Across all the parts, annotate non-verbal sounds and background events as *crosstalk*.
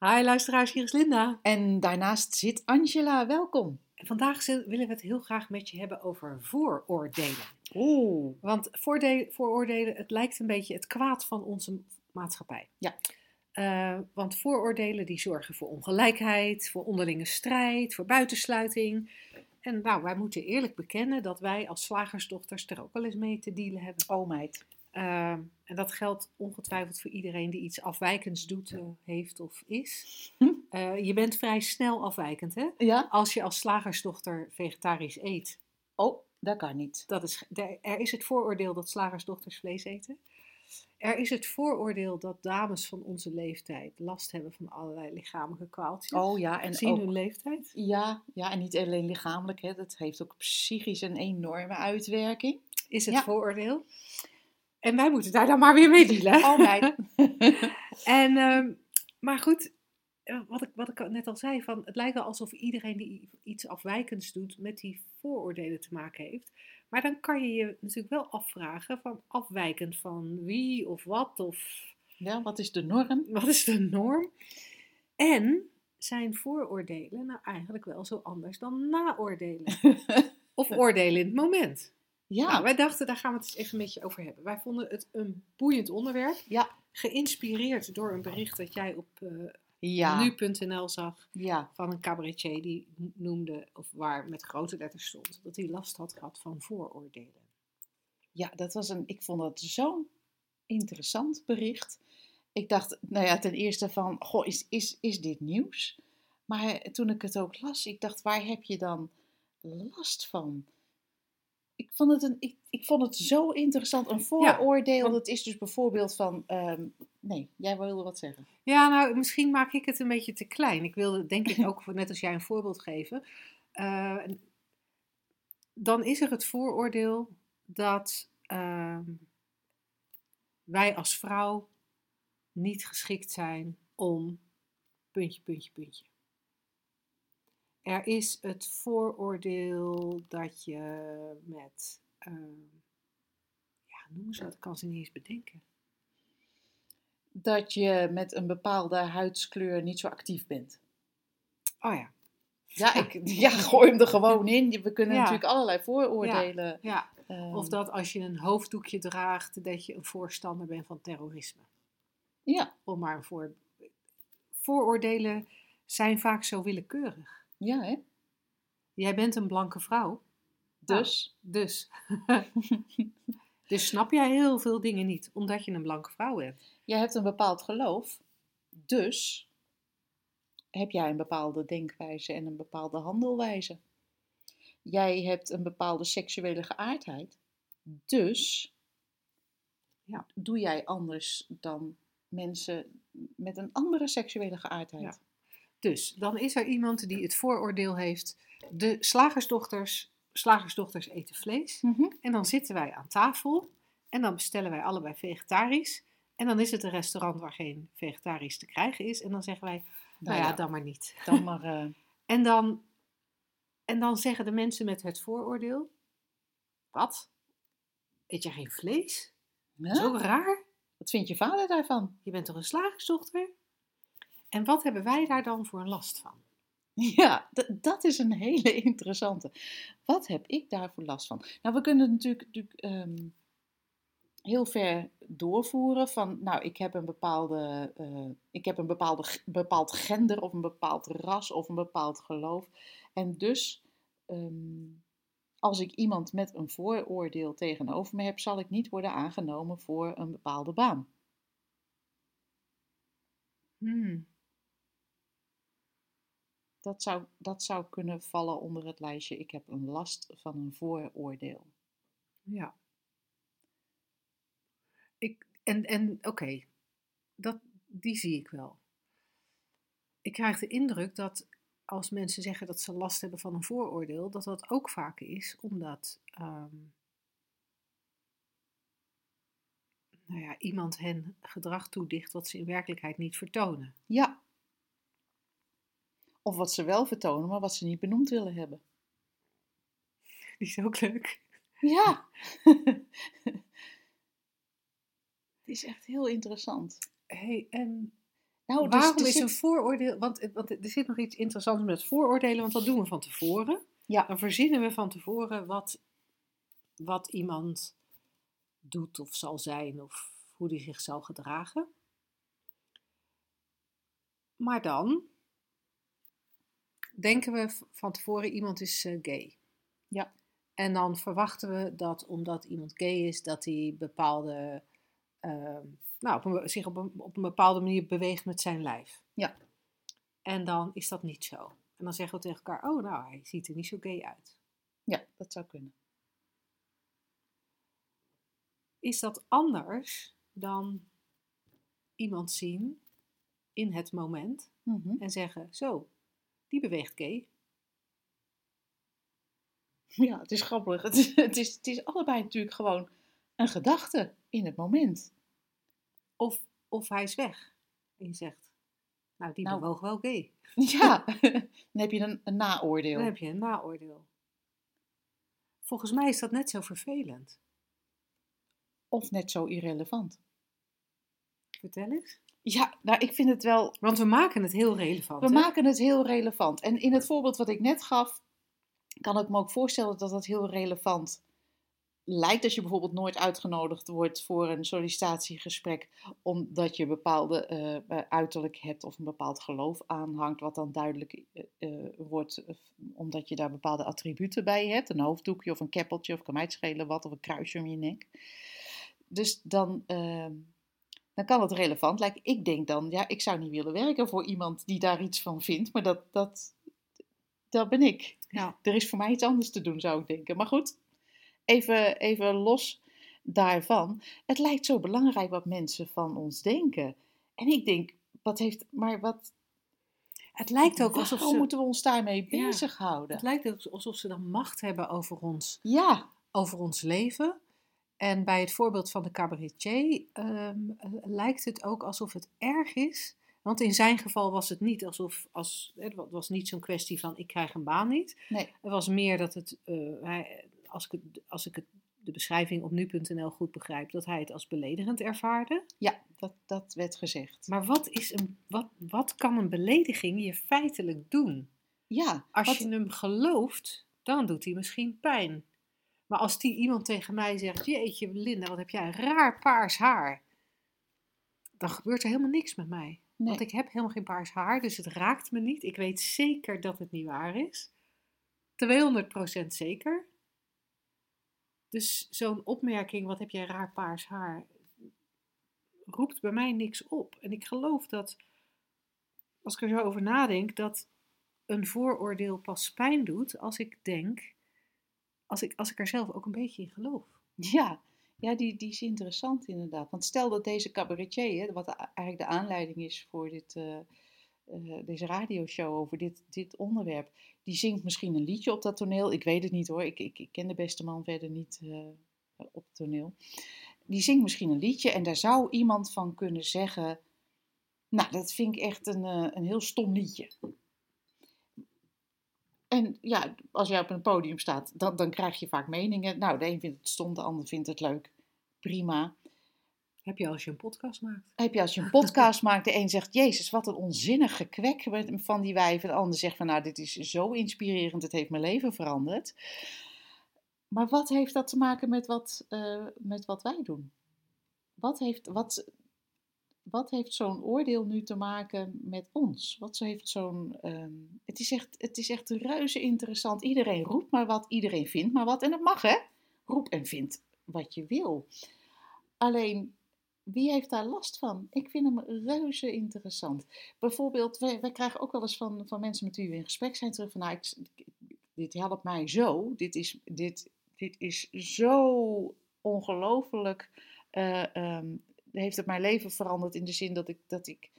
Hi luisteraars, hier is Linda. En daarnaast zit Angela, welkom. En vandaag willen we het heel graag met je hebben over vooroordelen. Oeh. Want vooroordelen, het lijkt een beetje het kwaad van onze maatschappij. Ja. Eh, want vooroordelen die zorgen voor ongelijkheid, voor onderlinge strijd, voor buitensluiting. En nou, wij moeten eerlijk bekennen dat wij als slagersdochters er ook wel eens mee te dealen hebben. Oh meid. Eh, en dat geldt ongetwijfeld voor iedereen die iets afwijkends doet, eh, heeft of is. Hm. Eh, je bent vrij snel afwijkend, hè? Ja? Als je als slagersdochter vegetarisch eet. Oh, dat kan niet. Dat is, er- is het vooroordeel dat slagersdochters vlees eten. Er is het vooroordeel dat dames van onze leeftijd last hebben van allerlei lichamelijke kwaaltjes. Oh ja, en Gezien ook, hun leeftijd. ja, ja, en niet alleen lichamelijk, hè, dat heeft ook psychisch een enorme uitwerking. Is het Ja. vooroordeel. En wij moeten daar dan maar weer mee dealen. *laughs* Oh meid. *laughs* En, ehm, maar goed, eh, wat ik, wat ik net al zei, van, het lijkt wel alsof iedereen die iets afwijkends doet met die vooroordelen te maken heeft. Maar dan kan je je natuurlijk wel afvragen van afwijkend van wie of wat of ja, wat is de norm? *laughs* wat is de norm? En zijn vooroordelen nou eigenlijk wel zo anders dan naoordelen? Of oordelen in het moment? Ja, Nou, wij dachten, daar gaan we het eens even met je over hebben. Wij vonden het een boeiend onderwerp. Ja. Geïnspireerd door een bericht dat jij op eh, ja, nu.nl zag ja. van een cabaretier die noemde, of waar met grote letters stond, dat hij last had gehad van vooroordelen. Ja, dat was een, ik vond dat zo'n interessant bericht. Ik dacht, nou ja, ten eerste van, goh, is, is, is dit nieuws? Maar toen ik het ook las, ik dacht, waar heb je dan last van? Ik vond het, een, ik, ik vond het zo interessant. Een vooroordeel, want- dat is dus bijvoorbeeld van, ehm, nee, jij wilde wat zeggen. Ja, nou, misschien maak ik het een beetje te klein. Ik wilde, denk ik, ook, net als jij, een voorbeeld geven. Eh, dan is er het vooroordeel dat ehm, wij als vrouw niet geschikt zijn om puntje, puntje, puntje. Er is het vooroordeel dat je met, ehm, ja, noem ze dat, ik kan ze niet eens bedenken. Dat je met een bepaalde huidskleur niet zo actief bent. Oh ja. Ja, ik, *laughs* ja gooi hem er gewoon in. We kunnen Ja. natuurlijk allerlei vooroordelen. Ja, ehm, Of dat als je een hoofddoekje draagt, dat je een voorstander bent van terrorisme. Ja, Om maar een voor... Vooroordelen zijn vaak zo willekeurig. Ja hè? Jij bent een blanke vrouw, Nou. Dus, dus. *laughs* dus snap jij heel veel dingen niet, omdat je een blanke vrouw bent. jij hebt een bepaald geloof. Dus heb jij een bepaalde denkwijze en een bepaalde handelwijze. Jij hebt een bepaalde seksuele geaardheid. Dus Ja. doe jij anders dan mensen met een andere seksuele geaardheid. Ja. Dus dan is er iemand die het vooroordeel heeft: de slagersdochters, slagersdochters eten vlees. Mhm. En dan zitten wij aan tafel en dan bestellen wij allebei vegetarisch. En dan is het een restaurant waar geen vegetarisch te krijgen is. En dan zeggen wij, nou, ja, dan maar niet. dan maar. eh, *laughs* En dan, en dan zeggen de mensen met het vooroordeel, wat? Eet jij geen vlees? Zo raar. Wat vindt je vader daarvan? Je bent toch een slagersdochter? En wat hebben wij daar dan voor last van? Ja, dat is een hele *laughs* interessante. Wat heb ik daarvoor last van? Nou, we kunnen natuurlijk, natuurlijk ehm, heel ver doorvoeren van, nou, ik heb een bepaalde, eh, ik heb een bepaalde, bepaald gender of een bepaald ras of een bepaald geloof. En dus, ehm, als ik iemand met een vooroordeel tegenover me heb, zal ik niet worden aangenomen voor een bepaalde baan. Hmm. Dat zou, dat zou kunnen vallen onder het lijstje, ik heb een last van een vooroordeel. Ja. Ik, en en oké, dat die zie ik wel. ik krijg de indruk dat als mensen zeggen dat ze last hebben van een vooroordeel, dat dat ook vaak is omdat ehm, nou ja, iemand hen gedrag toedicht wat ze in werkelijkheid niet vertonen. Ja. Of wat ze wel vertonen, maar wat ze niet benoemd willen hebben. *laughs* Die is ook leuk. Ja. *laughs* *laughs* Het is echt heel interessant. Hey, en Nou, dus waarom er is zit- een vooroordeel? Want, het- want er zit nog iets interessants met vooroordelen, want dat doen we van tevoren. Ja. Dan verzinnen we van tevoren wat, wat iemand doet of zal zijn of hoe die zich zal gedragen. Maar dan denken we van tevoren iemand is eh, gay. Ja. En dan verwachten we dat omdat iemand gay is, dat hij bepaalde, ehm, nou, op een, zich op een, op een bepaalde manier beweegt met zijn lijf. Ja. En dan is dat niet zo. En dan zeggen we tegen elkaar, oh nou, hij ziet er niet zo gay uit. Ja, dat zou kunnen. Is dat anders dan iemand zien in het moment Mhm. en zeggen, zo, die beweegt gay. *laughs* Ja, het is grappig. Het is, het, is, het is allebei natuurlijk gewoon een gedachte in het moment. Of, of hij is weg. En je zegt, nou, die Nou. bewoog wel gay. *laughs* Ja, *laughs* dan heb je een, een naoordeel. Dan heb je een naoordeel. Volgens mij is dat net zo vervelend. Of net zo irrelevant. Vertel eens. Ja, nou, ik vind het wel Want we maken het heel relevant. We hè? maken het heel relevant. En in het voorbeeld wat ik net gaf, kan ik me ook voorstellen dat dat heel relevant lijkt. Als je bijvoorbeeld nooit uitgenodigd wordt voor een sollicitatiegesprek, omdat je bepaalde eh, eh, uiterlijk hebt of een bepaald geloof aanhangt, wat dan duidelijk eh, wordt, omdat je daar bepaalde attributen bij hebt. Een hoofddoekje of een keppeltje of kan mij het schelen wat, of een kruisje om je nek. Dus dan, ehm, dan kan het relevant lijken. Ik denk dan, ja, ik zou niet willen werken voor iemand die daar iets van vindt, maar dat, dat, dat ben ik. Ja. Er is voor mij iets anders te doen, zou ik denken. Maar goed, even, even los daarvan. Het lijkt zo belangrijk wat mensen van ons denken. En ik denk, wat heeft, maar wat, Het lijkt ook alsof ze, moeten we ons daarmee Ja, bezighouden? het lijkt ook alsof ze dan macht hebben over ons, Ja, over ons leven. En bij het voorbeeld van de cabaretier ehm, eh, lijkt het ook alsof het erg is. Want in zijn geval was het niet alsof, als, het wa- was niet zo'n kwestie van ik krijg een baan niet. nee, Het was meer dat het, eh, hij, als ik, het, als ik het, de beschrijving op nu.nl goed begrijp, dat hij het als beledigend ervaarde. ja, dat, dat werd gezegd. Maar wat, is een, wat, wat kan een belediging je feitelijk doen? Ja, Als wat- je hem gelooft, dan doet hij misschien pijn. Maar als die iemand tegen mij zegt: Jeetje, Linda, wat heb jij een raar paars haar? Dan gebeurt er helemaal niks met mij. nee. Want ik heb helemaal geen paars haar, dus het raakt me niet. Ik weet zeker dat het niet waar is. 200% zeker. Dus zo'n opmerking: Wat heb jij raar paars haar? roept bij mij niks op. En ik geloof dat, als ik er zo over nadenk, dat een vooroordeel pas pijn doet als ik denk, als ik, als ik er zelf ook een beetje in geloof. Ja, ja die, die is interessant inderdaad. Want stel dat deze cabaretier, hè, wat eigenlijk de aanleiding is voor dit, eh, eh, deze radioshow over dit, dit onderwerp, die zingt misschien een liedje op dat toneel. Ik weet het niet hoor, ik, ik, ik ken de beste man verder niet eh, op het toneel. Die zingt misschien een liedje en daar zou iemand van kunnen zeggen, nou dat vind ik echt een, een heel stom liedje. En ja, als jij op een podium staat, dan, dan krijg je vaak meningen. Nou, de een vindt het stom, de ander vindt het leuk. Prima. Heb je als je een podcast maakt? Heb je als je een podcast maakt, de een zegt, Jezus, wat een onzinnig gekwek met- van die wijven. De ander zegt van, nou, dit is zo inspirerend, het heeft mijn leven veranderd. Maar wat heeft dat te maken met wat, eh, met wat wij doen? Wat heeft, wat, wat heeft zo'n oordeel nu te maken met ons? Wat heeft zo'n. ehm, het, is echt, het is echt reuze interessant. Iedereen roept maar wat, iedereen vindt maar wat. En dat mag, hè? Roep en vind wat je wil. Alleen, wie heeft daar last van? Ik vind hem reuze interessant. Bijvoorbeeld, wij, krijgen ook wel eens van, van mensen met wie we in gesprek zijn terug van, nou, ik, dit helpt mij zo. Dit is, dit, dit is zo ongelooflijk. eh, ehm, heeft het mijn leven veranderd in de zin dat ik, dat ik,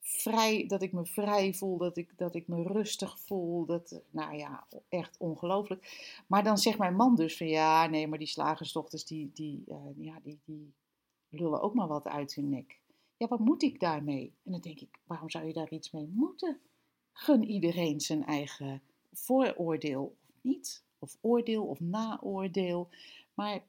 vrij, dat ik me vrij voel, dat ik, dat ik me rustig voel. Dat, nou ja, echt ongelooflijk. Maar dan zegt mijn man dus van ja, nee, maar die slagersdochters, die, die, eh, ja, die, die lullen ook maar wat uit hun nek. Ja, wat moet ik daarmee? En dan denk ik, waarom zou je daar iets mee moeten? Gun iedereen zijn eigen vooroordeel of niet. Of oordeel of naoordeel. Maar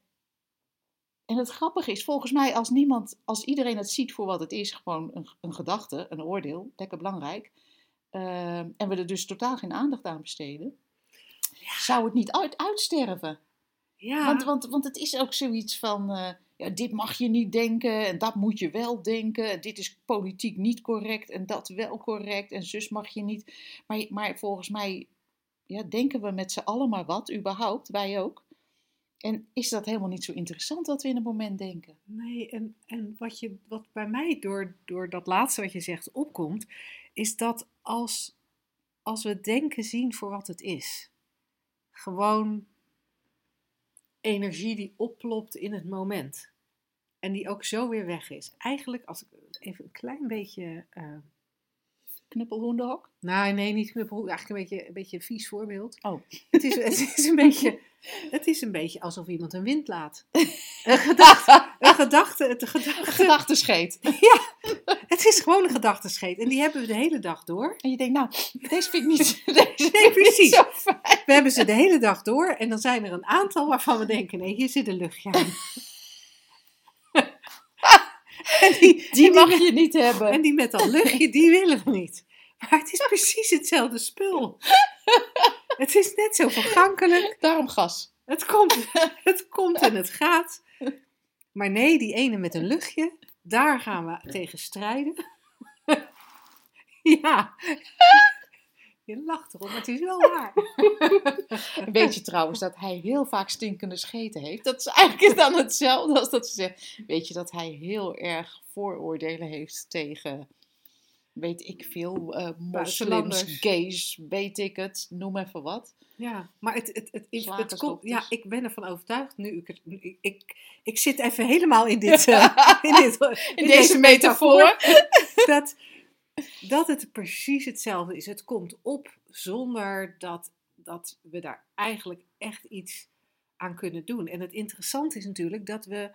en het grappige is, volgens mij, als niemand, als iedereen het ziet voor wat het is, gewoon een, een gedachte, een oordeel, lekker belangrijk, uh, en we er dus totaal geen aandacht aan besteden, ja. zou het niet uit, uitsterven. Ja. Want, want, want het is ook zoiets van, uh, ja, dit mag je niet denken en dat moet je wel denken. En dit is politiek niet correct en dat wel correct en zus mag je niet. Maar, maar volgens mij ja, denken we met z'n allen maar wat, überhaupt, wij ook. En is dat helemaal niet zo interessant wat we in het moment denken? Nee, en, en wat, je, wat bij mij door, door dat laatste wat je zegt opkomt, is dat als, als we denken zien voor wat het is, gewoon energie die oplopt in het moment en die ook zo weer weg is. Eigenlijk, als ik even een klein beetje uh, Knuppelhoendehok? Nou, nee, niet knuppelhoen. Eigenlijk een beetje, een beetje een vies voorbeeld. Oh. Het is, het is, een, beetje, *laughs* het is een beetje alsof iemand een wind laat. *laughs* Een gedachte, een gedachte, een gedachte. Een gedachtescheet. *laughs* Ja, het is gewoon een gedachtescheet. En die hebben we de hele dag door. En je denkt, nou, deze vind ik niet, deze nee, precies. We hebben ze de hele dag door. En dan zijn er een aantal waarvan we denken, nee, hier zit een luchtje aan. *laughs* En die, die mag je niet hebben. En die met dat luchtje, die willen we niet. Maar het is precies hetzelfde spul. Het is net zo vergankelijk. Daarom gas. Het komt, *laughs* het komt en het gaat. Maar nee, die ene met een luchtje, daar gaan we tegen strijden. Ja. Je lacht erop, maar het is wel waar. Weet je trouwens dat hij heel vaak stinkende scheten heeft? Dat is eigenlijk dan hetzelfde als dat ze zegt. Weet je dat hij heel erg vooroordelen heeft tegen, weet ik veel, uh, moslims, gays, weet ik het, noem even wat. Ja, maar het, het, het, het, het komt, ja, ik ben ervan overtuigd nu. Ik, ik, ik, zit even helemaal in, dit, uh, *laughs* in, dit, in, deze, deze metafoor. *laughs* dat, dat het precies hetzelfde is. Het komt op zonder dat, dat we daar eigenlijk echt iets aan kunnen doen. En het interessante is natuurlijk dat we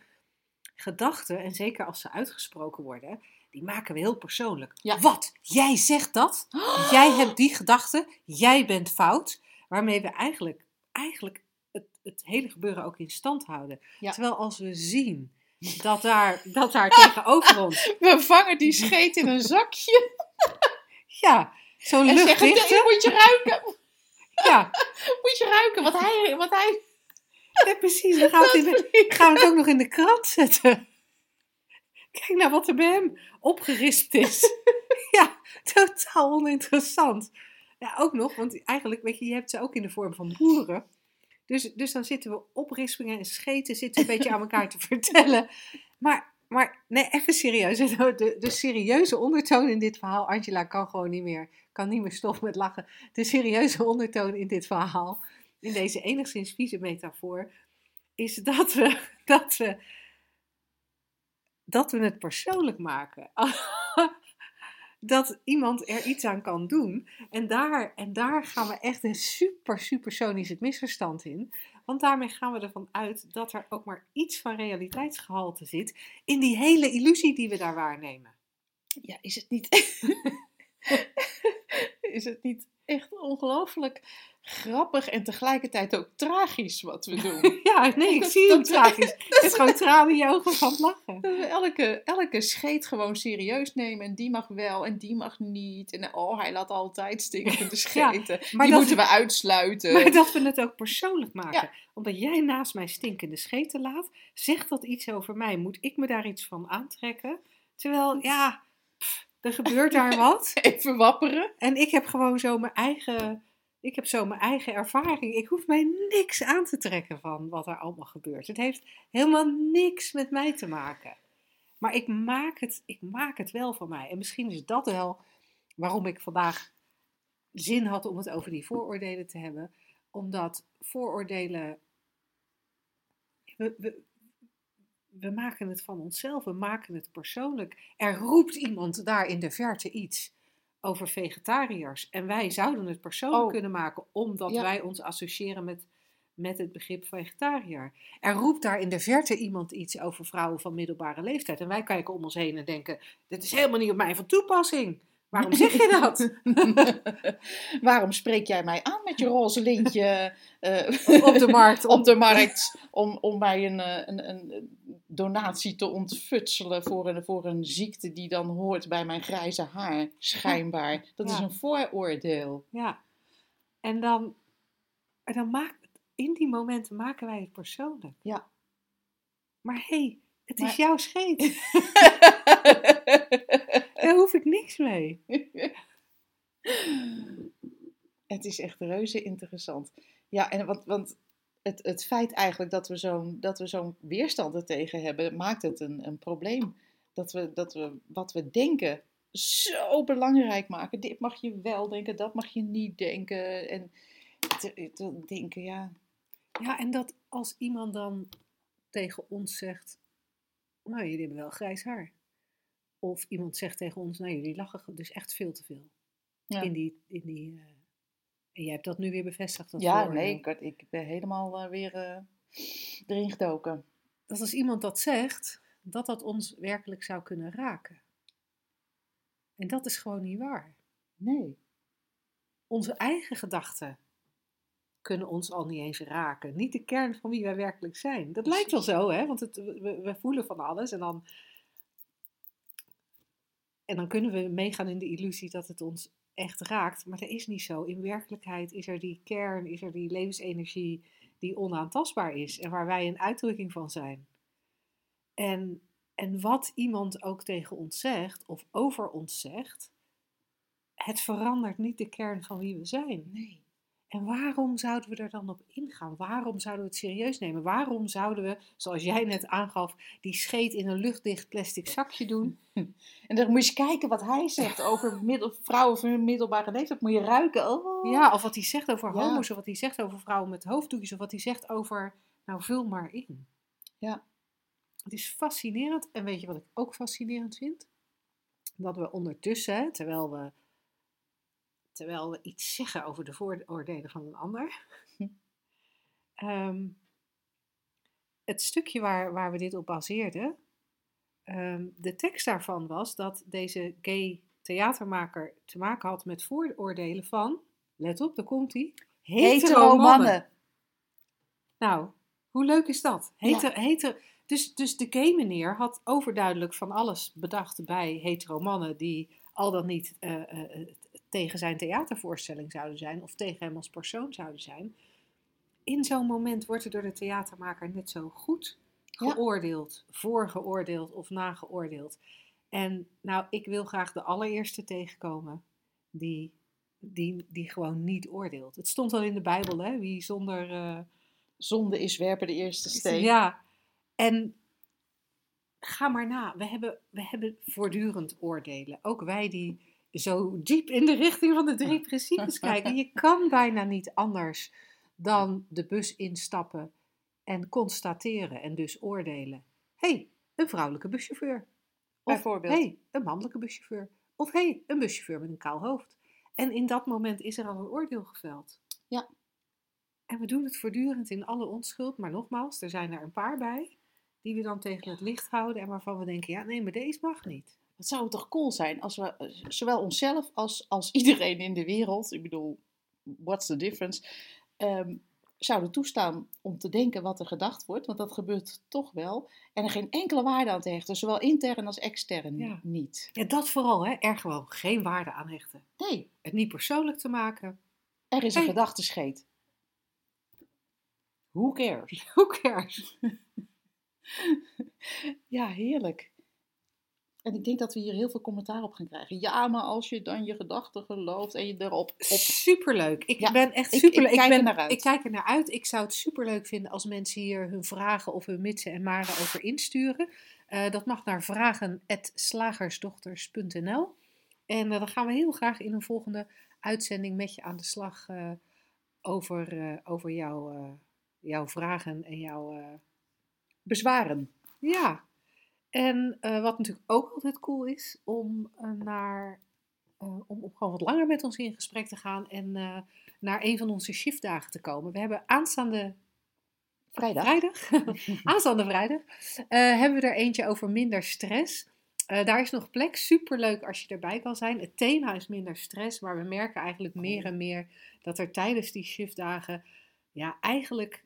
gedachten, en zeker als ze uitgesproken worden, die maken we heel persoonlijk. Ja. Wat? Jij zegt dat? *gasps* Jij hebt die gedachte? Jij bent fout? Waarmee we eigenlijk, eigenlijk het, het hele gebeuren ook in stand houden. Terwijl als we zien *laughs* dat daar, dat daar tegenover ons... *laughs* We vangen die scheet in een zakje. *laughs* Ja, zo'n luchtdichte. moet je ruiken. Ja. Moet je ruiken wat hij... Wat hij... Ja, precies. Dan gaan we, het gaan we het ook nog in de krant zetten. Kijk naar wat er bij hem opgerispt is. *laughs* ja, totaal oninteressant. Ja, ook nog, want eigenlijk, weet je, je hebt ze ook in de vorm van boeren. Dus, dus dan zitten we oprispingen en scheten, zitten een beetje aan elkaar te vertellen. Maar, maar nee, even serieus. De, de serieuze ondertoon in dit verhaal, Angela kan gewoon niet meer, kan niet meer stoppen met lachen. De serieuze ondertoon in dit verhaal, in deze enigszins vieze metafoor, is dat we, dat we, dat we het persoonlijk maken. *laughs* dat iemand er iets aan kan doen. En daar, en daar gaan we echt een super, super sonisch het misverstand in. Want daarmee gaan we ervan uit dat er ook maar iets van realiteitsgehalte zit in die hele illusie die we daar waarnemen. Ja, is het niet. *laughs* *laughs* is het niet echt ongelooflijk grappig en tegelijkertijd ook tragisch wat we doen. *laughs* ja, nee, ik zie het tragisch. *laughs* Het is gewoon tranen in je ogen van het lachen. Dat we elke, elke scheet gewoon serieus nemen en die mag wel en die mag niet. En oh, hij laat altijd stinkende *laughs* scheten. Ja, die moeten we uitsluiten. Maar dat we het ook persoonlijk maken. Omdat jij naast mij stinkende scheten laat, zegt dat iets over mij. Moet ik me daar iets van aantrekken? Terwijl, ja, er gebeurt daar *laughs* wat. Even wapperen. En ik heb gewoon zo mijn eigen, ik heb zo mijn eigen ervaring. Ik hoef mij niks aan te trekken van wat er allemaal gebeurt. Het heeft helemaal niks met mij te maken. Maar ik maak het, ik maak het wel van mij. En misschien is dat wel waarom ik vandaag zin had om het over die vooroordelen te hebben. Omdat vooroordelen. We, we, we maken het van onszelf, we maken het persoonlijk. Er roept iemand daar in de verte iets over vegetariërs. En wij zouden het persoonlijk Oh. kunnen maken, omdat Ja. wij ons associëren met, met het begrip vegetariër. Er roept daar in de verte iemand iets over vrouwen van middelbare leeftijd. En wij kijken om ons heen en denken: dit is helemaal niet op mij van toepassing. Waarom zeg je dat? *laughs* *laughs* Waarom spreek jij mij aan met je roze lintje eh, op de markt. *laughs* op de markt om, om mij een, eh, een, een donatie te ontfutselen voor een, voor een ziekte die dan hoort bij mijn grijze haar, schijnbaar. *laughs* Dat is een vooroordeel. Ja. En dan, en dan maak, in die momenten maken wij het persoonlijk. Ja. Maar hé, hey, het is jouw scheet. *laughs* Daar hoef ik niks mee. *laughs* Het is echt reuze interessant. Ja, en want, want het, het feit eigenlijk dat we zo'n dat we zo'n weerstand er tegen hebben, maakt het een, een probleem. Dat we, dat we wat we denken zo belangrijk maken. Dit mag je wel denken, dat mag je niet denken. En te, te denken, ja, Ja, en dat als iemand dan tegen ons zegt, nou jullie hebben wel grijs haar. Of iemand zegt tegen ons, nou jullie lachen dus echt veel te veel. Ja. In die, in die, eh, en jij hebt dat nu weer bevestigd. Dat ja nee, ik, ik ben helemaal eh, weer eh, erin gedoken. dat als iemand dat zegt, dat dat ons werkelijk zou kunnen raken. En dat is gewoon niet waar. Nee. Onze eigen gedachten kunnen ons al niet eens raken. Niet de kern van wie wij werkelijk zijn. Dat lijkt wel zo, hè? Want het, we, we voelen van alles en dan, en dan kunnen we meegaan in de illusie dat het ons echt raakt. Maar dat is niet zo. In werkelijkheid is er die kern, is er die levensenergie die onaantastbaar is en waar wij een uitdrukking van zijn. En, en wat iemand ook tegen ons zegt of over ons zegt, het verandert niet de kern van wie we zijn. Nee. En waarom zouden we er dan op ingaan? Waarom zouden we het serieus nemen? Waarom zouden we, zoals jij net aangaf, die scheet in een luchtdicht plastic zakje doen? *laughs* En dan moet je eens kijken wat hij zegt over middel, vrouwen van middelbare leeftijd. Moet je ruiken. Oh. Ja, of wat hij zegt over Ja. homo's, of wat hij zegt over vrouwen met hoofddoekjes, of wat hij zegt over, nou vul maar in. Ja. Het is fascinerend. En weet je wat ik ook fascinerend vind? Dat we ondertussen, terwijl we, terwijl we iets zeggen over de vooroordelen van een ander, Hm. *laughs* ehm, het stukje waar, waar we dit op baseerden, ehm, de tekst daarvan was dat deze gay theatermaker te maken had met vooroordelen van, let op, daar komt hij, Hetero mannen. Nou, hoe leuk is dat? Ja. Heter, heter, dus, dus de gay meneer had overduidelijk van alles bedacht bij hetero mannen die al dan niet eh, eh, tegen zijn theatervoorstelling zouden zijn of tegen hem als persoon zouden zijn. In zo'n moment wordt er door de theatermaker net zo goed Ja. geoordeeld, voorgeoordeeld of nageoordeeld. En nou, ik wil graag de allereerste tegenkomen die, die, die gewoon niet oordeelt. Het stond al in de Bijbel, hè? Wie zonder... eh, Zonde is werpen de eerste steen. ja, en ga maar na. We hebben, we hebben voortdurend oordelen. Ook wij die zo diep in de richting van de drie *laughs* principes kijken. Je kan bijna niet anders dan de bus instappen en constateren en dus oordelen. Hé, hey, een vrouwelijke buschauffeur. Of Bijvoorbeeld. hé, hey, een mannelijke buschauffeur. Of hé, hey, een buschauffeur met een kaal hoofd. En in dat moment is er al een oordeel geveld. Ja. En we doen het voortdurend in alle onschuld. Maar nogmaals, er zijn er een paar bij die we dan tegen het licht houden en waarvan we denken, ja nee, maar deze mag niet. Wat zou het toch cool zijn als we eh, zowel onszelf als, als *laughs* iedereen in de wereld, ik bedoel, what's the difference, ehm, zouden toestaan om te denken wat er gedacht wordt, want dat gebeurt toch wel, en er geen enkele waarde aan te hechten, zowel intern als extern Ja. niet. Ja, dat vooral, hè. Er gewoon geen waarde aan hechten. Nee, Het niet persoonlijk te maken. er is een Hey. gedachtescheet. Who cares? *laughs* Who cares? *laughs* Ja, heerlijk. En ik denk dat we hier heel veel commentaar op gaan krijgen. Ja, maar als je dan je gedachten gelooft en je erop op Superleuk. Ik Ja, ben echt ik- super. ik kijk er ben, naar uit. Ik kijk er naar uit. Ik zou het superleuk vinden als mensen hier hun vragen of hun mitsen en maren over insturen. Eh, dat mag naar vragen.slagersdochters.nl En eh, dan gaan we heel graag in een volgende uitzending met je aan de slag eh, over, over jouw, jouw vragen en jouw, bezwaren. Ja, en eh, wat natuurlijk ook altijd cool is, om, uh, naar, uh, om, om, gewoon wat langer met ons in gesprek te gaan en naar een van onze shiftdagen te komen. We hebben aanstaande vrijdag, vrijdag *laughs* aanstaande vrijdag, hebben we er eentje over minder stress. daar is nog plek, superleuk als je erbij kan zijn. Het thema is minder stress, maar we merken eigenlijk meer en meer dat er tijdens die shiftdagen ja, eigenlijk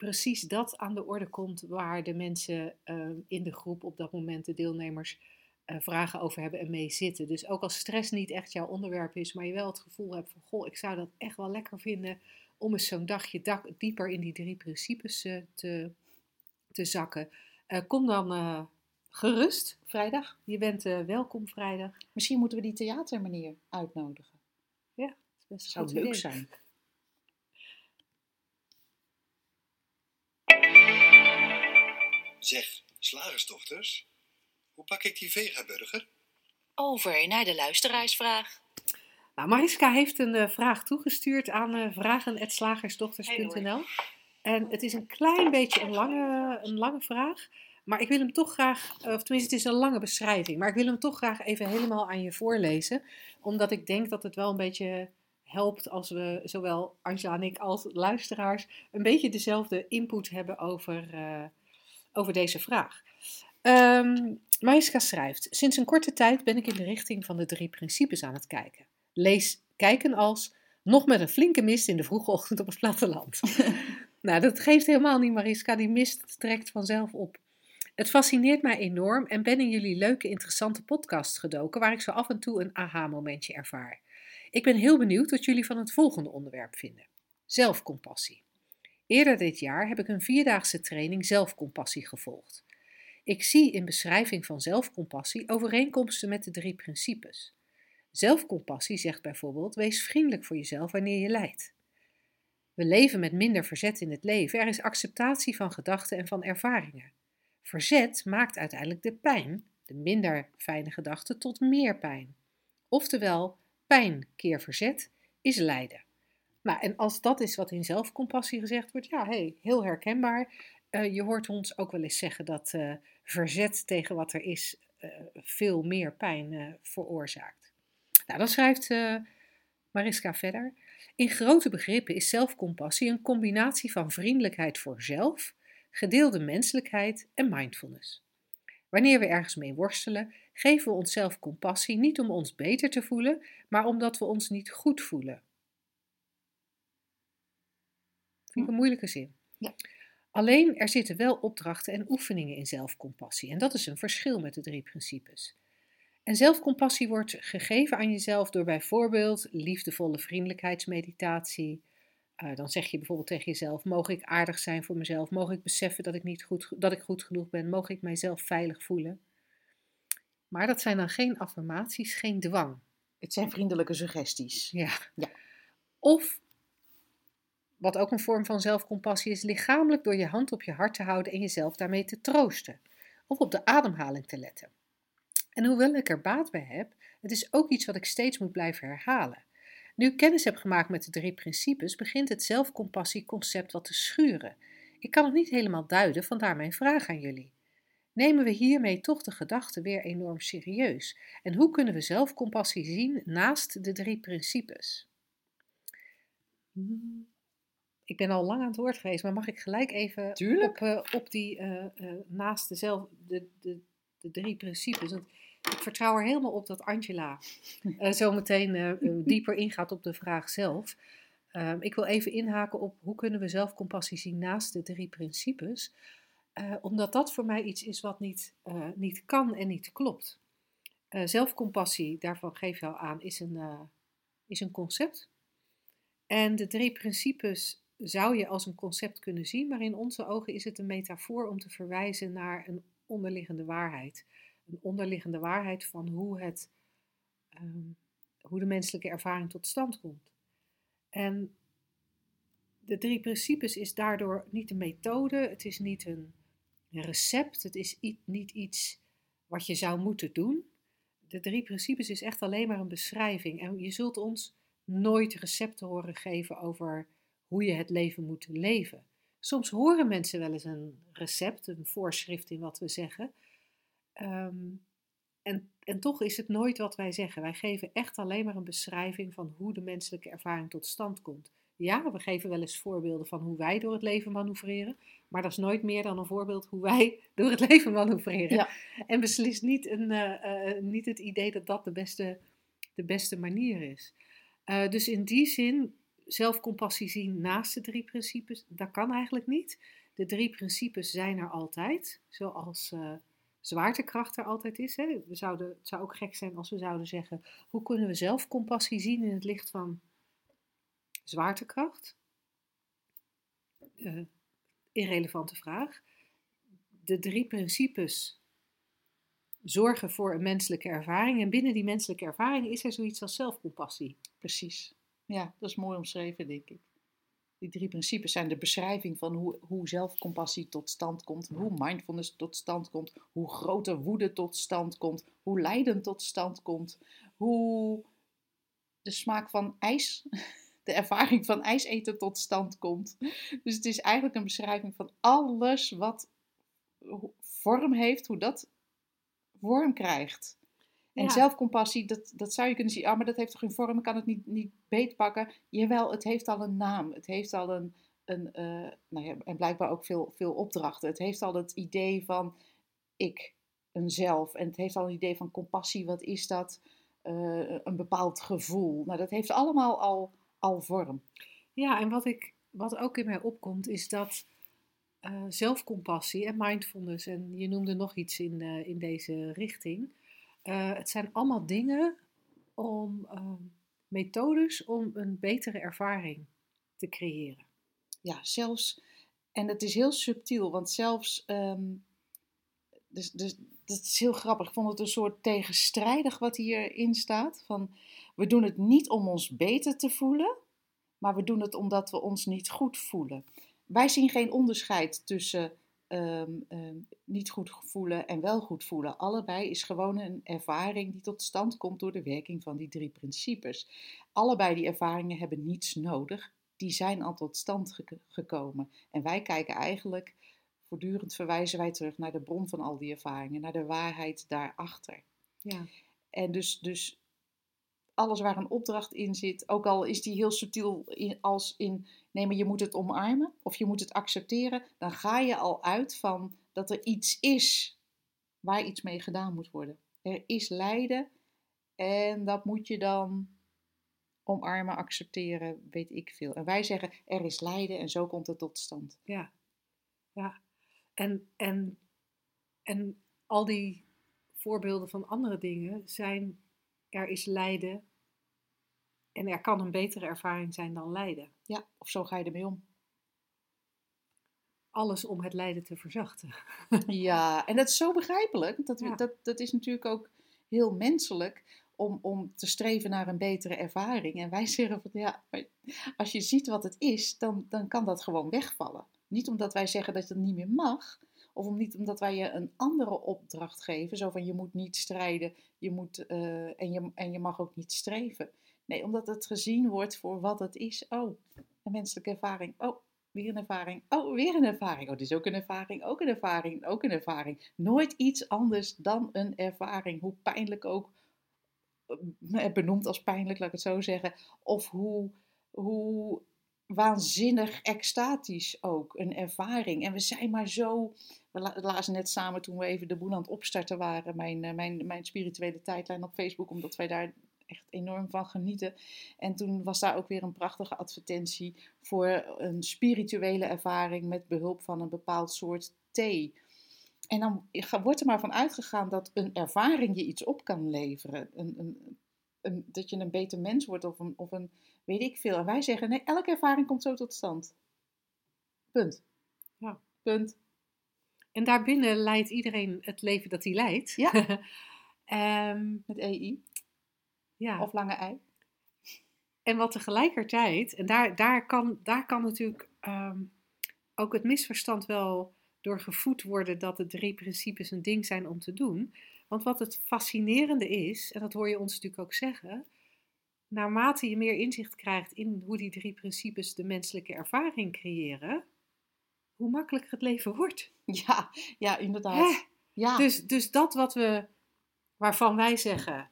precies dat aan de orde komt waar de mensen uh, in de groep op dat moment, de deelnemers, uh, vragen over hebben en mee zitten. Dus ook als stress niet echt jouw onderwerp is, maar je wel het gevoel hebt van, goh, ik zou dat echt wel lekker vinden om eens zo'n dagje dak, dieper in die drie principes uh, te, te zakken. kom dan gerust vrijdag. Je bent welkom vrijdag. Misschien moeten we die theatermanier uitnodigen. Ja, dat is best zou leuk zijn. Zeg, slagersdochters, hoe pak ik die vegaburger? Over naar de luisteraarsvraag. Nou, Mariska heeft een uh, vraag toegestuurd aan uh, vragen.slagersdochters.nl. En het is een klein beetje een lange, een lange vraag. Maar ik wil hem toch graag, of tenminste het is een lange beschrijving. Maar ik wil hem toch graag even helemaal aan je voorlezen. Omdat ik denk dat het wel een beetje helpt als we, zowel Angela en ik als luisteraars, een beetje dezelfde input hebben over... Uh, over deze vraag. Um, Mariska schrijft: Sinds een korte tijd ben ik in de richting van de drie principes aan het kijken. Lees kijken als nog met een flinke mist in de vroege ochtend op het platteland. *laughs* nou, dat geeft helemaal niet, Mariska. Die mist trekt vanzelf op. Het fascineert mij enorm en ben in jullie leuke, interessante podcast gedoken, waar ik zo af en toe een aha-momentje ervaar. Ik ben heel benieuwd wat jullie van het volgende onderwerp vinden: zelfcompassie. Eerder dit jaar heb ik een vierdaagse training zelfcompassie gevolgd. Ik zie in beschrijving van zelfcompassie overeenkomsten met de drie principes. Zelfcompassie zegt bijvoorbeeld: wees vriendelijk voor jezelf wanneer je lijdt. We leven met minder verzet in het leven. Er is acceptatie van gedachten en van ervaringen. Verzet maakt uiteindelijk de pijn, de minder fijne gedachten, tot meer pijn. Oftewel, pijn keer verzet is lijden. Nou, en als dat is wat in zelfcompassie gezegd wordt, ja, hey, heel herkenbaar. Uh, je hoort ons ook wel eens zeggen dat uh, verzet tegen wat er is uh, veel meer pijn veroorzaakt. Nou, dan schrijft Mariska verder. In grote begrippen is zelfcompassie een combinatie van vriendelijkheid voor zelf, gedeelde menselijkheid en mindfulness. Wanneer we ergens mee worstelen, geven we onszelf compassie niet om ons beter te voelen, maar omdat we ons niet goed voelen Vind ik een moeilijke zin. Ja. Alleen er zitten wel opdrachten en oefeningen in zelfcompassie. En dat is een verschil met de drie principes. En zelfcompassie wordt gegeven aan jezelf door bijvoorbeeld liefdevolle vriendelijkheidsmeditatie. Uh, dan zeg je bijvoorbeeld tegen jezelf: Mogen ik aardig zijn voor mezelf? Mogen ik beseffen dat ik, niet goed, dat ik goed genoeg ben? Mogen ik mijzelf veilig voelen? Maar dat zijn dan geen affirmaties, geen dwang. Het zijn vriendelijke suggesties. Ja. ja. Of wat ook een vorm van zelfcompassie is, lichamelijk door je hand op je hart te houden en jezelf daarmee te troosten. Of op de ademhaling te letten. En hoewel ik er baat bij heb, het is ook iets wat ik steeds moet blijven herhalen. Nu ik kennis heb gemaakt met de drie principes, begint het zelfcompassieconcept wat te schuren. Ik kan het niet helemaal duiden, vandaar mijn vraag aan jullie. Nemen we hiermee toch de gedachte weer enorm serieus? En hoe kunnen we zelfcompassie zien naast de drie principes? Ik ben al lang aan het woord geweest, maar mag ik gelijk even op, uh, op die uh, uh, naast de, de, de, de drie principes. Want ik vertrouw er helemaal op dat Angela zo meteen dieper ingaat op de vraag zelf. Ehm, ik wil even inhaken op hoe kunnen we zelfcompassie zien naast de drie principes. omdat dat voor mij iets is wat niet, niet kan en niet klopt. zelfcompassie, daarvan geef je al aan, is een, is een concept. En de drie principes zou je als een concept kunnen zien, maar in onze ogen is het een metafoor om te verwijzen naar een onderliggende waarheid. Een onderliggende waarheid van hoe, het, um, hoe de menselijke ervaring tot stand komt. En de drie principes is daardoor niet een methode, het is niet een recept, het is niet iets wat je zou moeten doen. De drie principes is echt alleen maar een beschrijving. En je zult ons nooit recepten horen geven over hoe je het leven moet leven. soms horen mensen wel eens een recept, een voorschrift in wat we zeggen. Ehm, en, en toch is het nooit wat wij zeggen. Wij geven echt alleen maar een beschrijving van hoe de menselijke ervaring tot stand komt. Ja, we geven wel eens voorbeelden van hoe wij door het leven manoeuvreren. Maar dat is nooit meer dan een voorbeeld hoe wij *laughs* door het leven manoeuvreren. Ja. En beslist niet, een, eh, eh, niet het idee dat dat de beste, de beste manier is. Eh, dus in die zin, zelfcompassie zien naast de drie principes, dat kan eigenlijk niet. De drie principes zijn er altijd, zoals eh, zwaartekracht er altijd is. Hè. We zouden, het zou ook gek zijn als we zouden zeggen, hoe kunnen we zelfcompassie zien in het licht van zwaartekracht? Eh, irrelevante vraag. De drie principes zorgen voor een menselijke ervaring. En binnen die menselijke ervaring is er zoiets als zelfcompassie. Precies. Ja, dat is mooi omschreven, denk ik. Die drie principes zijn de beschrijving van hoe, hoe zelfcompassie tot stand komt, hoe mindfulness tot stand komt, hoe grote woede tot stand komt, hoe lijden tot stand komt, hoe de smaak van ijs, *laughs* de ervaring van ijs eten tot stand komt. Dus het is eigenlijk een beschrijving van alles wat vorm heeft, hoe dat vorm krijgt. En Ja. zelfcompassie, dat, dat zou je kunnen zien, ah, maar dat heeft toch geen vorm, ik kan het niet, niet beetpakken. Jawel, het heeft al een naam, het heeft al een, een eh, nou ja, en blijkbaar ook veel, veel opdrachten. Het heeft al het idee van ik, een zelf, en het heeft al een idee van compassie, wat is dat? Eh, een bepaald gevoel. Nou, dat heeft allemaal al, al vorm. Ja, en wat, ik, wat ook in mij opkomt is dat eh, zelfcompassie en mindfulness, en je noemde nog iets in, in deze richting, eh, het zijn allemaal dingen om ehm, methodes om een betere ervaring te creëren. Ja, zelfs, en het is heel subtiel, want zelfs, ehm, dus, dus, dat is heel grappig. Ik vond het een soort tegenstrijdig wat hierin staat. Van, we doen het niet om ons beter te voelen, maar we doen het omdat we ons niet goed voelen. Wij zien geen onderscheid tussen ehm, ehm, niet goed voelen en wel goed voelen. Allebei is gewoon een ervaring die tot stand komt door de werking van die drie principes. Allebei die ervaringen hebben niets nodig. Die zijn al tot stand gek- gekomen. En wij kijken eigenlijk, voortdurend verwijzen wij terug naar de bron van al die ervaringen, naar de waarheid daarachter. Ja, En dus, dus alles waar een opdracht in zit, ook al is die heel subtiel als in, nee maar je moet het omarmen of je moet het accepteren, dan ga je al uit van dat er iets is waar iets mee gedaan moet worden. Er is lijden en dat moet je dan omarmen, accepteren, weet ik veel. En wij zeggen, er is lijden en zo komt het tot stand. ja, ja. En, en, en al die voorbeelden van andere dingen zijn, er is lijden en er kan een betere ervaring zijn dan lijden. Ja, of zo ga je ermee om. Alles om het lijden te verzachten. *laughs* Ja, en dat is zo begrijpelijk. Dat, Ja. dat, dat is natuurlijk ook heel menselijk om, om te streven naar een betere ervaring. En wij *laughs* zeggen van ja, als je ziet wat het is, dan, dan kan dat gewoon wegvallen. Niet omdat wij zeggen dat het niet meer mag, of om, niet omdat wij je een andere opdracht geven. Zo van je moet niet strijden je moet, eh, en, je, en je mag ook niet streven. Nee, omdat het gezien wordt voor wat het is. Oh, een menselijke ervaring. Oh, weer een ervaring. Oh, weer een ervaring. Oh, dit is ook een ervaring. Ook een ervaring. Ook een ervaring. Nooit iets anders dan een ervaring. Hoe pijnlijk ook. eh, Benoemd als pijnlijk, laat ik het zo zeggen. Of hoe, hoe waanzinnig extatisch ook. Een ervaring. En we zijn maar zo. We la- lazen net samen toen we even de boel aan het opstarten waren. Mijn, eh, mijn, mijn spirituele tijdlijn op Facebook. Omdat wij daar echt enorm van genieten. En toen was daar ook weer een prachtige advertentie voor een spirituele ervaring met behulp van een bepaald soort thee. En dan wordt er maar van uitgegaan dat een ervaring je iets op kan leveren. Een, een, een, dat je een beter mens wordt of een, of een weet ik veel. En wij zeggen nee, elke ervaring komt zo tot stand. Punt. Ja. Punt. En daarbinnen leidt iedereen het leven dat hij leidt. Ja. *laughs* Ehm, Met EI ja. of lange ei. En wat tegelijkertijd, en daar, daar, kan, daar kan natuurlijk ehm, ook het misverstand wel door gevoed worden dat de drie principes een ding zijn om te doen. Want wat het fascinerende is, en dat hoor je ons natuurlijk ook zeggen, naarmate je meer inzicht krijgt in hoe die drie principes de menselijke ervaring creëren, hoe makkelijker het leven wordt. Ja, ja inderdaad. Hè? Ja. Dus, dus dat wat we, waarvan wij zeggen,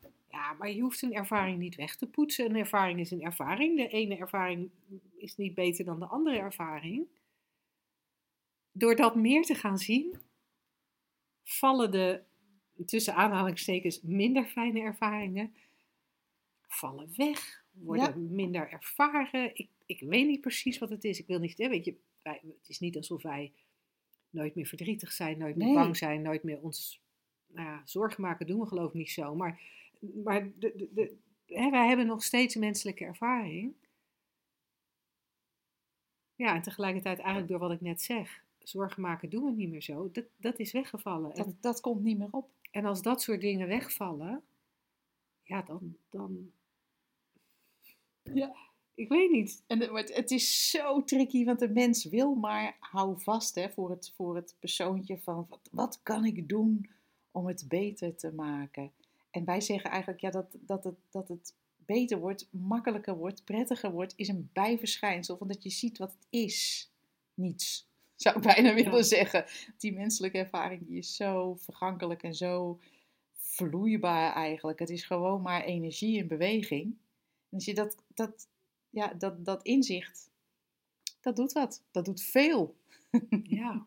ja, maar je hoeft een ervaring niet weg te poetsen. Een ervaring is een ervaring. De ene ervaring is niet beter dan de andere ervaring. Door dat meer te gaan zien, vallen de, tussen aanhalingstekens, minder fijne ervaringen, vallen weg, worden minder ervaren. Ik, ik weet niet precies wat het is. Ik wil niet, hè, weet je, wij, het is niet alsof wij nooit meer verdrietig zijn, nooit meer Nee. bang zijn, nooit meer ons nou ja, zorgen maken, doen we geloof ik niet zo. Maar, maar de, de, de, hè, wij hebben nog steeds menselijke ervaring. Ja, en tegelijkertijd eigenlijk door wat ik net zeg, zorgen maken doen we niet meer zo. Dat, dat is weggevallen. dat, En, dat komt niet meer op. en als dat soort dingen wegvallen, ja, dan, dan Ja. ik weet niet. En het, het is zo tricky, want de mens wil maar, hou vast hè, voor, het, voor het persoontje van wat, wat kan ik doen om het beter te maken. En wij zeggen eigenlijk ja, dat, dat, het, dat het beter wordt, makkelijker wordt, prettiger wordt, is een bijverschijnsel van dat je ziet wat het is. Niets, *laughs* zou ik bijna willen Ja. zeggen. Die menselijke ervaring die is zo vergankelijk en zo vloeibaar eigenlijk. Het is gewoon maar energie in beweging. En als je dat, dat, ja, dat, dat inzicht, dat doet wat. Dat doet veel. Ja. *laughs*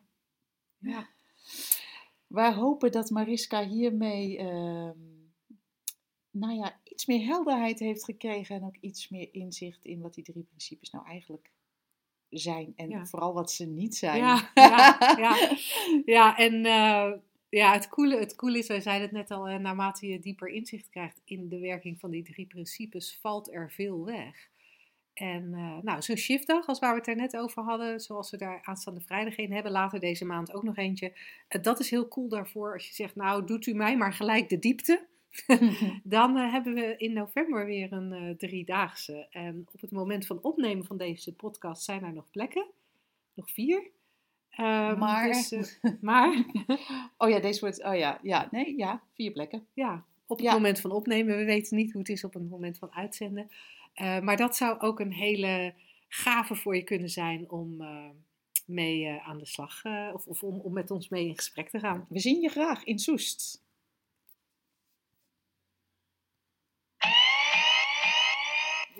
Ja. Wij hopen dat Mariska hiermee ehm, nou ja, iets meer helderheid heeft gekregen en ook iets meer inzicht in wat die drie principes nou eigenlijk zijn. En Ja. vooral wat ze niet zijn. Ja, *laughs* ja, ja. ja en eh, ja, het, coole, het coole is, wij zeiden het net al, naarmate je dieper inzicht krijgt in de werking van die drie principes, valt er veel weg. En eh, nou, zo'n shiftdag, als waar we het er net over hadden, zoals we daar aanstaande vrijdag een hebben, later deze maand ook nog eentje. eh, dat is heel cool daarvoor als je zegt, nou doet u mij maar gelijk de diepte. *laughs* Dan eh, hebben we in november weer een eh, driedaagse. En op het moment van opnemen van deze podcast zijn er nog plekken. Nog vier. Ehm, Maar- dus, eh, *laughs* maar Oh ja, deze wordt. Oh ja, ja, nee, ja, vier plekken. ja, op het Ja. moment van opnemen. We weten niet hoe het is op het moment van uitzenden. Maar dat zou ook een hele gave voor je kunnen zijn om mee aan de slag, of, of om, om met ons mee in gesprek te gaan. We zien je graag in Soest.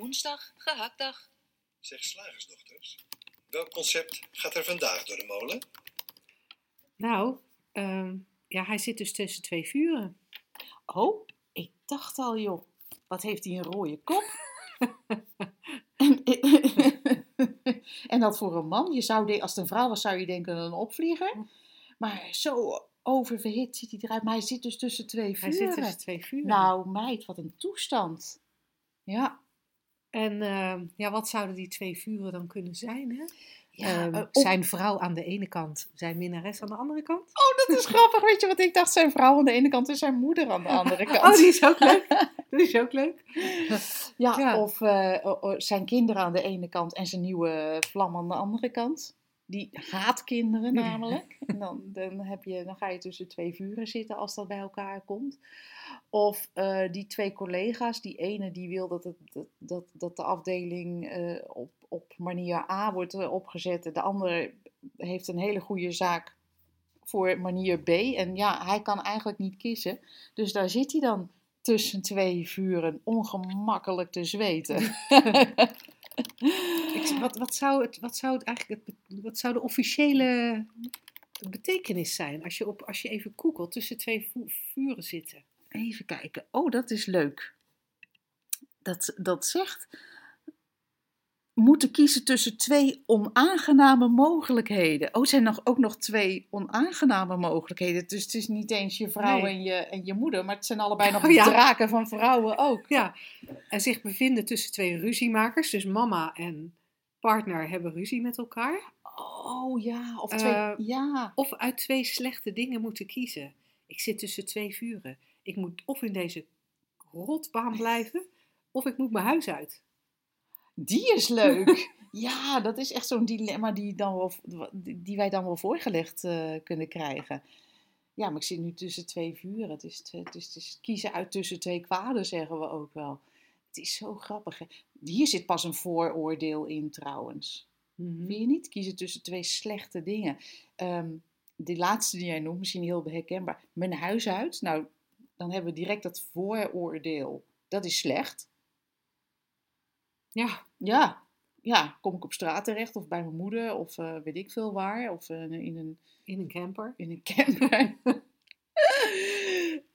Woensdag, gehaktdag. Zeg slagersdochters, welk concept gaat er vandaag door de molen? Nou, ehm, ja, hij zit dus tussen twee vuren. Oh, ik dacht al, joh, wat heeft hij een rode kop? *laughs* en, en dat voor een man. Je zou de, als het een vrouw was, zou je denken een opvlieger. Maar zo oververhit ziet hij eruit. Maar hij zit dus tussen twee Hij vuren. zit tussen twee vuren. Nou, meid, wat een toestand. Ja. En ehm, ja, wat zouden die twee vuren dan kunnen zijn? Hè? ja Ehm, eh, zijn vrouw aan de ene kant, zijn minnares aan de andere kant. Oh, dat is *laughs* grappig. Weet je wat ik dacht? Zijn vrouw aan de ene kant en zijn moeder aan de *laughs* andere kant. Oh, die is ook leuk. *laughs* Dat is ook leuk. Ja, Ja. of eh, zijn kinderen aan de ene kant en zijn nieuwe vlam aan de andere kant. Die haatkinderen namelijk. En dan, dan, heb je, dan ga je tussen twee vuren zitten als dat bij elkaar komt. Of eh, die twee collega's, die ene die wil dat, het, dat, dat, dat de afdeling eh, op, op manier A wordt eh, opgezet. De andere heeft een hele goede zaak voor manier B. En ja, hij kan eigenlijk niet kiezen. Dus daar zit hij dan tussen twee vuren ongemakkelijk te zweten. *laughs* Wat, wat, zou het, wat zou het eigenlijk, wat zou de officiële betekenis zijn als je, op, als je even googelt tussen twee vu- vuren zitten? Even kijken. Oh, dat is leuk. Dat, dat zegt. Moeten kiezen tussen twee onaangename mogelijkheden. Oh, er zijn nog, ook nog twee onaangename mogelijkheden. Dus het is niet eens je vrouw Nee. en, je, en je moeder, maar het zijn allebei nog *laughs* Oh, ja. draken van vrouwen ook. Ja, en zich bevinden tussen twee ruziemakers, dus mama en partner hebben ruzie met elkaar. Oh ja, of twee. Eh, ja. Of uit twee slechte dingen moeten kiezen. Ik zit tussen twee vuren. Ik moet of in deze rotbaan blijven, of ik moet mijn huis uit. Die is leuk. *laughs* ja, dat is echt zo'n dilemma die, dan wel, die wij dan wel voorgelegd eh, kunnen krijgen. Ja, maar ik zit nu tussen twee vuren. Het is, het, is, het is kiezen uit tussen twee kwaden, zeggen we ook wel. Het is zo grappig. Hè? Hier zit pas een vooroordeel in trouwens. Mhm. Vind je niet? Kiezen tussen twee slechte dingen. Ehm, die laatste die jij noemt, misschien heel herkenbaar. Mijn huis uit. Nou, dan hebben we direct dat vooroordeel. Dat is slecht. Ja, Ja, ja, kom ik op straat terecht of bij mijn moeder of eh, weet ik veel waar. Of eh, in, een, in een camper. in een camper. *laughs*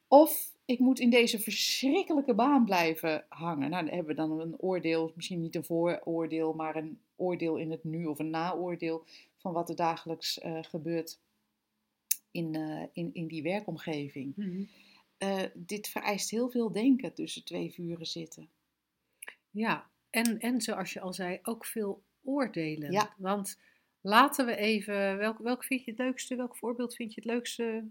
of ik moet in deze verschrikkelijke baan blijven hangen. Nou, dan hebben we dan een oordeel, misschien niet een vooroordeel, maar een oordeel in het nu of een naoordeel van wat er dagelijks eh, gebeurt in, in, in die werkomgeving. Mhm. Dit vereist heel veel denken tussen twee vuren zitten. Ja, en, en zoals je al zei, ook veel oordelen. Ja. Want laten we even, welk, welk vind je het leukste? Welk voorbeeld vind je het leukste?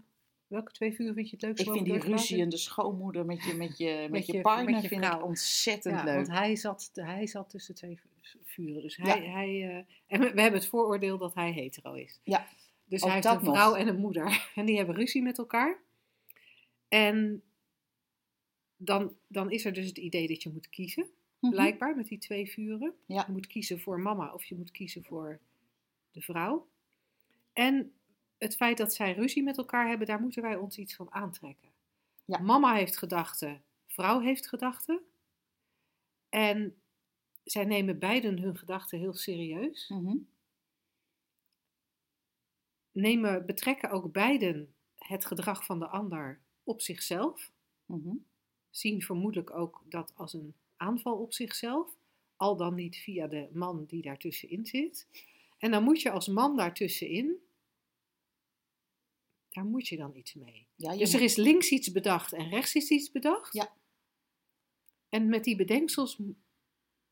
Welke twee vuren vind je het leukste? Ik vind die ruzie en de schoonmoeder met je, met je, *laughs* met je, je- partner met je vind ik ontzettend Ja, leuk. want hij zat, hij zat tussen twee vu- vuren. Dus Ja. hij, hij, eh, en we, hebben het vooroordeel dat hij hetero is. Ja, Dus ook hij heeft een nog. vrouw en een moeder. *laughs* En die hebben ruzie met elkaar. En dan, dan is er dus het idee dat je moet kiezen. Mhm. Blijkbaar met die twee vuren. Ja. Je moet kiezen voor mama of je moet kiezen voor de vrouw. En het feit dat zij ruzie met elkaar hebben, daar moeten wij ons iets van aantrekken. Ja. Mama heeft gedachten, vrouw heeft gedachten. En zij nemen beiden hun gedachten heel serieus. Mhm. Nemen, betrekken ook beiden het gedrag van de ander op zichzelf. Mhm. Zien vermoedelijk ook dat als een aanval op zichzelf. Al dan niet via de man die daartussenin zit. En dan moet je als man daartussenin. Daar moet je dan iets mee. Ja, Dus er is links iets bedacht en rechts is iets bedacht. Ja. En met die bedenksels.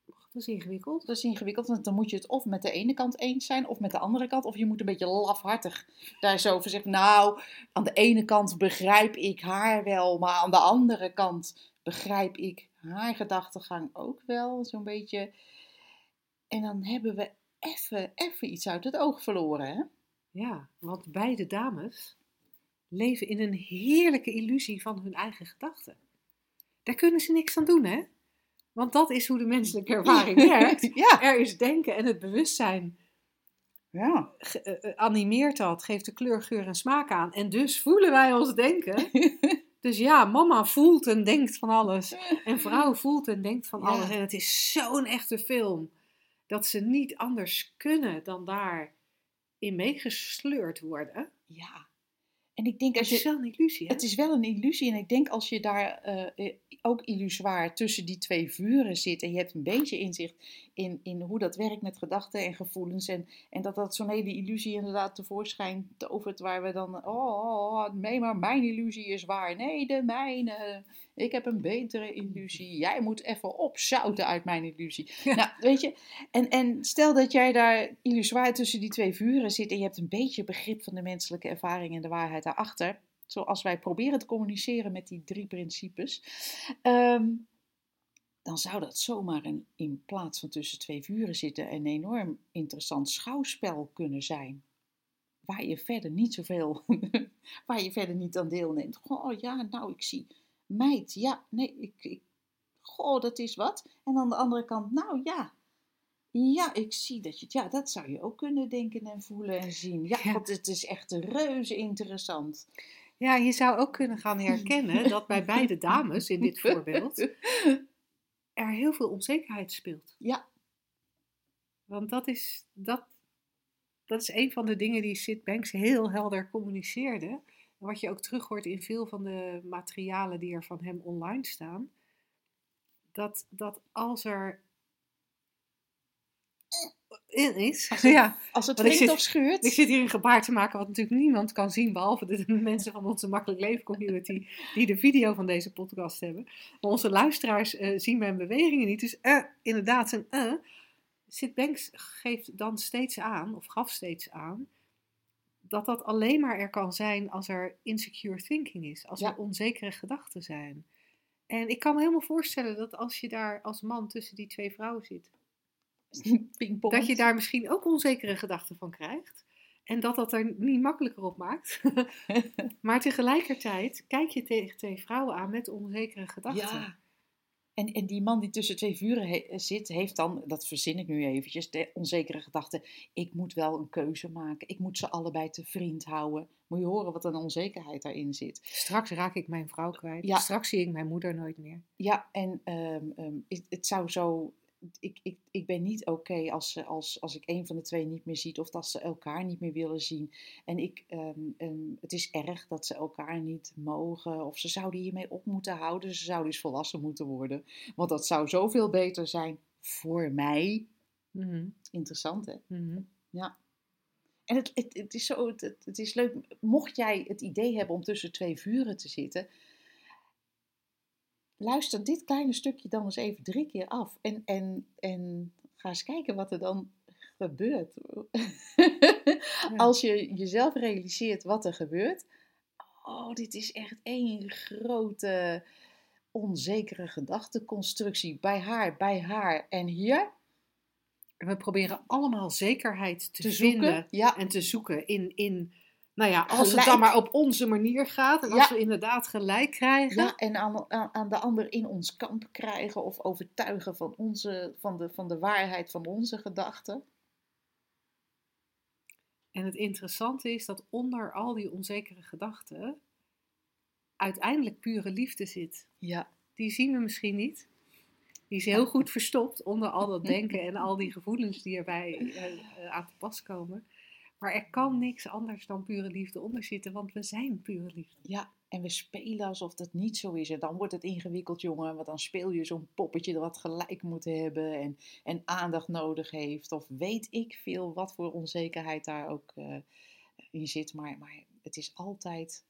Dat is ingewikkeld. Dat is ingewikkeld, want dan moet je het of met de ene kant eens zijn of met de andere kant. Of je moet een beetje lafhartig daar zo over zeggen. Nou, aan de ene kant begrijp ik haar wel, maar aan de andere kant begrijp ik haar gedachtegang ook wel. Zo'n beetje. En dan hebben we even, even iets uit het oog verloren, hè? Ja, want beide dames leven in een heerlijke illusie van hun eigen gedachten. Daar kunnen ze niks aan doen, hè? Want dat is hoe de menselijke *laughs* ervaring werkt. ja, Er is denken en het bewustzijn ja. eh, eh, animeert dat, geeft de kleur, geur en smaak aan. En dus voelen wij ons denken. *laughs* Dus ja, mama voelt en denkt van alles. *laughs* En vrouw voelt en denkt van alles. En het is zo'n echte film. Dat ze niet anders kunnen dan daarin meegesleurd worden. ja. En ik denk Het als is je, wel een illusie, hè? Het is wel een illusie. En ik denk als je daar eh, eh, ook illusoir tussen die twee vuren zit. En je hebt een beetje inzicht in, in hoe dat werkt met gedachten en gevoelens. En, en dat dat zo'n hele illusie inderdaad tevoorschijn tovert. Waar we dan, oh, oh, oh, nee, maar mijn illusie is waar. Nee, de mijne. Ik heb een betere illusie. Jij moet even opzouten uit mijn illusie. Ja. Nou, weet je. En, en stel dat jij daar illusoir tussen die twee vuren zit. En je hebt een beetje begrip van de menselijke ervaring en de waarheid daarachter. Zoals wij proberen te communiceren met die drie principes. ehm, dan zou dat zomaar een, in plaats van tussen twee vuren zitten een enorm interessant schouwspel kunnen zijn. Waar je verder niet zoveel, *laughs* waar je verder niet aan deelneemt. Oh ja, nou ik zie meid, ja, nee, ik, ik, goh, dat is wat. En aan de andere kant, nou ja, ja, ik zie dat je, ja, dat zou je ook kunnen denken en voelen en zien. Ja, Ja. want het is echt reuze interessant. Ja, je zou ook kunnen gaan herkennen dat bij beide dames in dit voorbeeld er heel veel onzekerheid speelt. Ja. Want dat is, dat, dat is een van de dingen die Sid Banks heel helder communiceerde. Wat je ook terug hoort in veel van de materialen die er van hem online staan. Dat, dat als er in is. Als het- *laughs* ja, Als het zit- of schuurt. ik zit hier een gebaar te maken wat natuurlijk niemand kan zien, behalve de *laughs* mensen van onze Makkelijk Leven community die de video van deze podcast hebben. Maar onze luisteraars eh, zien mijn bewegingen niet. Dus eh, inderdaad, een. Sid Banks geeft dan steeds aan, of gaf steeds aan, dat dat alleen maar er kan zijn als er insecure thinking is, als Ja. er onzekere gedachten zijn. En ik kan me helemaal voorstellen dat als je daar als man tussen die twee vrouwen zit, *laughs* dat je daar misschien ook onzekere gedachten van krijgt. En dat dat er niet makkelijker op maakt. *laughs* *laughs* maar tegelijkertijd kijk je tegen twee vrouwen aan met onzekere gedachten. Ja. En, en die man die tussen twee vuren he- zit, heeft dan, dat verzin ik nu eventjes, de onzekere gedachte, ik moet wel een keuze maken. Ik moet ze allebei te vriend houden. Moet je horen wat een onzekerheid daarin zit. Straks raak ik mijn vrouw kwijt. Ja. Straks zie ik mijn moeder nooit meer. Ja, en ehm, ehm, het, het zou zo. Ik, ik, ik ben niet oké als, ze- als, als ik een van de twee niet meer ziet of dat ze elkaar niet meer willen zien. En ik, ehm, ehm, het is erg dat ze elkaar niet mogen of ze zouden hiermee op moeten houden. Ze zouden eens volwassen moeten worden. Want dat zou zoveel beter zijn voor mij. Mhm, Interessant hè? mhm. En het, het, het is zo, het, het het is leuk. Mocht jij het idee hebben om tussen twee vuren te zitten, luister dit kleine stukje dan eens even drie keer af. En, en, en ga eens kijken wat er dan gebeurt. Als je jezelf realiseert wat er gebeurt. Oh, dit is echt één grote onzekere gedachteconstructie. Bij haar, bij haar en hier We proberen allemaal zekerheid te, te vinden zoeken. Ja, en te zoeken in, in nou ja, als het dan maar op onze manier gaat. En als Ja. we inderdaad gelijk krijgen. Ja, en aan, aan, aan de ander in ons kamp krijgen of overtuigen van, onze, van, de, van de waarheid van onze gedachten. En het interessante is dat onder al die onzekere gedachten uiteindelijk pure liefde zit. Ja, Die zien we misschien niet. Die is heel goed verstopt onder al dat *laughs* denken en al die gevoelens die erbij eh, eh, aan te pas komen. Maar er kan niks anders dan pure liefde onder zitten, want we zijn pure liefde. ja, en we spelen alsof dat niet zo is. En dan wordt het ingewikkeld, jongen, want dan speel je zo'n poppetje dat wat gelijk moet hebben en, en aandacht nodig heeft. Of weet ik veel wat voor onzekerheid daar ook eh, in zit. Maar, maar het is altijd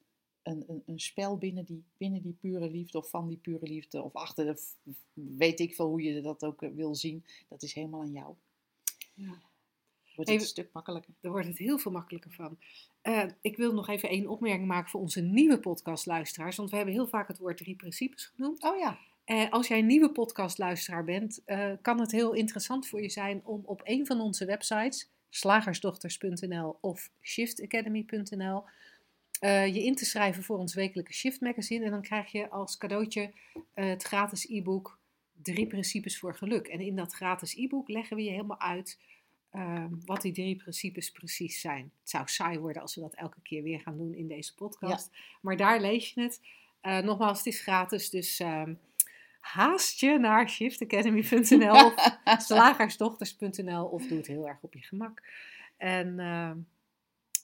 een, een, een spel binnen die, binnen die pure liefde of van die pure liefde. Of achter de, weet ik veel hoe je dat ook eh, wil zien. Dat is helemaal aan jou. Ja. Wordt het Even- een stuk makkelijker. Daar wordt het heel veel makkelijker van. Eh, ik wil nog even één opmerking maken voor onze nieuwe podcastluisteraars. Want we hebben heel vaak het woord drie principes genoemd. Oh ja. Eh, als jij een nieuwe podcastluisteraar bent, eh, kan het heel interessant voor je zijn om op een van onze websites, slagersdochters.nl of shiftacademy.nl, je in te schrijven voor ons wekelijke Shift Magazine. En dan krijg je als cadeautje het gratis e-book Drie Principes voor Geluk. En in dat gratis e-book leggen we je helemaal uit ehm, wat die drie principes precies zijn. Het zou saai worden als we dat elke keer weer gaan doen in deze podcast. Maar daar lees je het. Eh, nogmaals, het is gratis, dus ehm, haast je naar shiftacademy.nl of *laughs* slagersdochters.nl of doe het heel erg op je gemak. En ehm,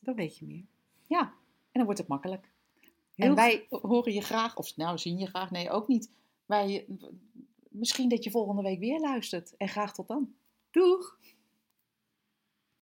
dan weet je meer. Ja, en dan wordt het makkelijk. Heel en wij horen je graag, of nou zien je graag, nee ook niet. Wij, misschien dat je volgende week weer luistert. En graag tot dan. Doeg!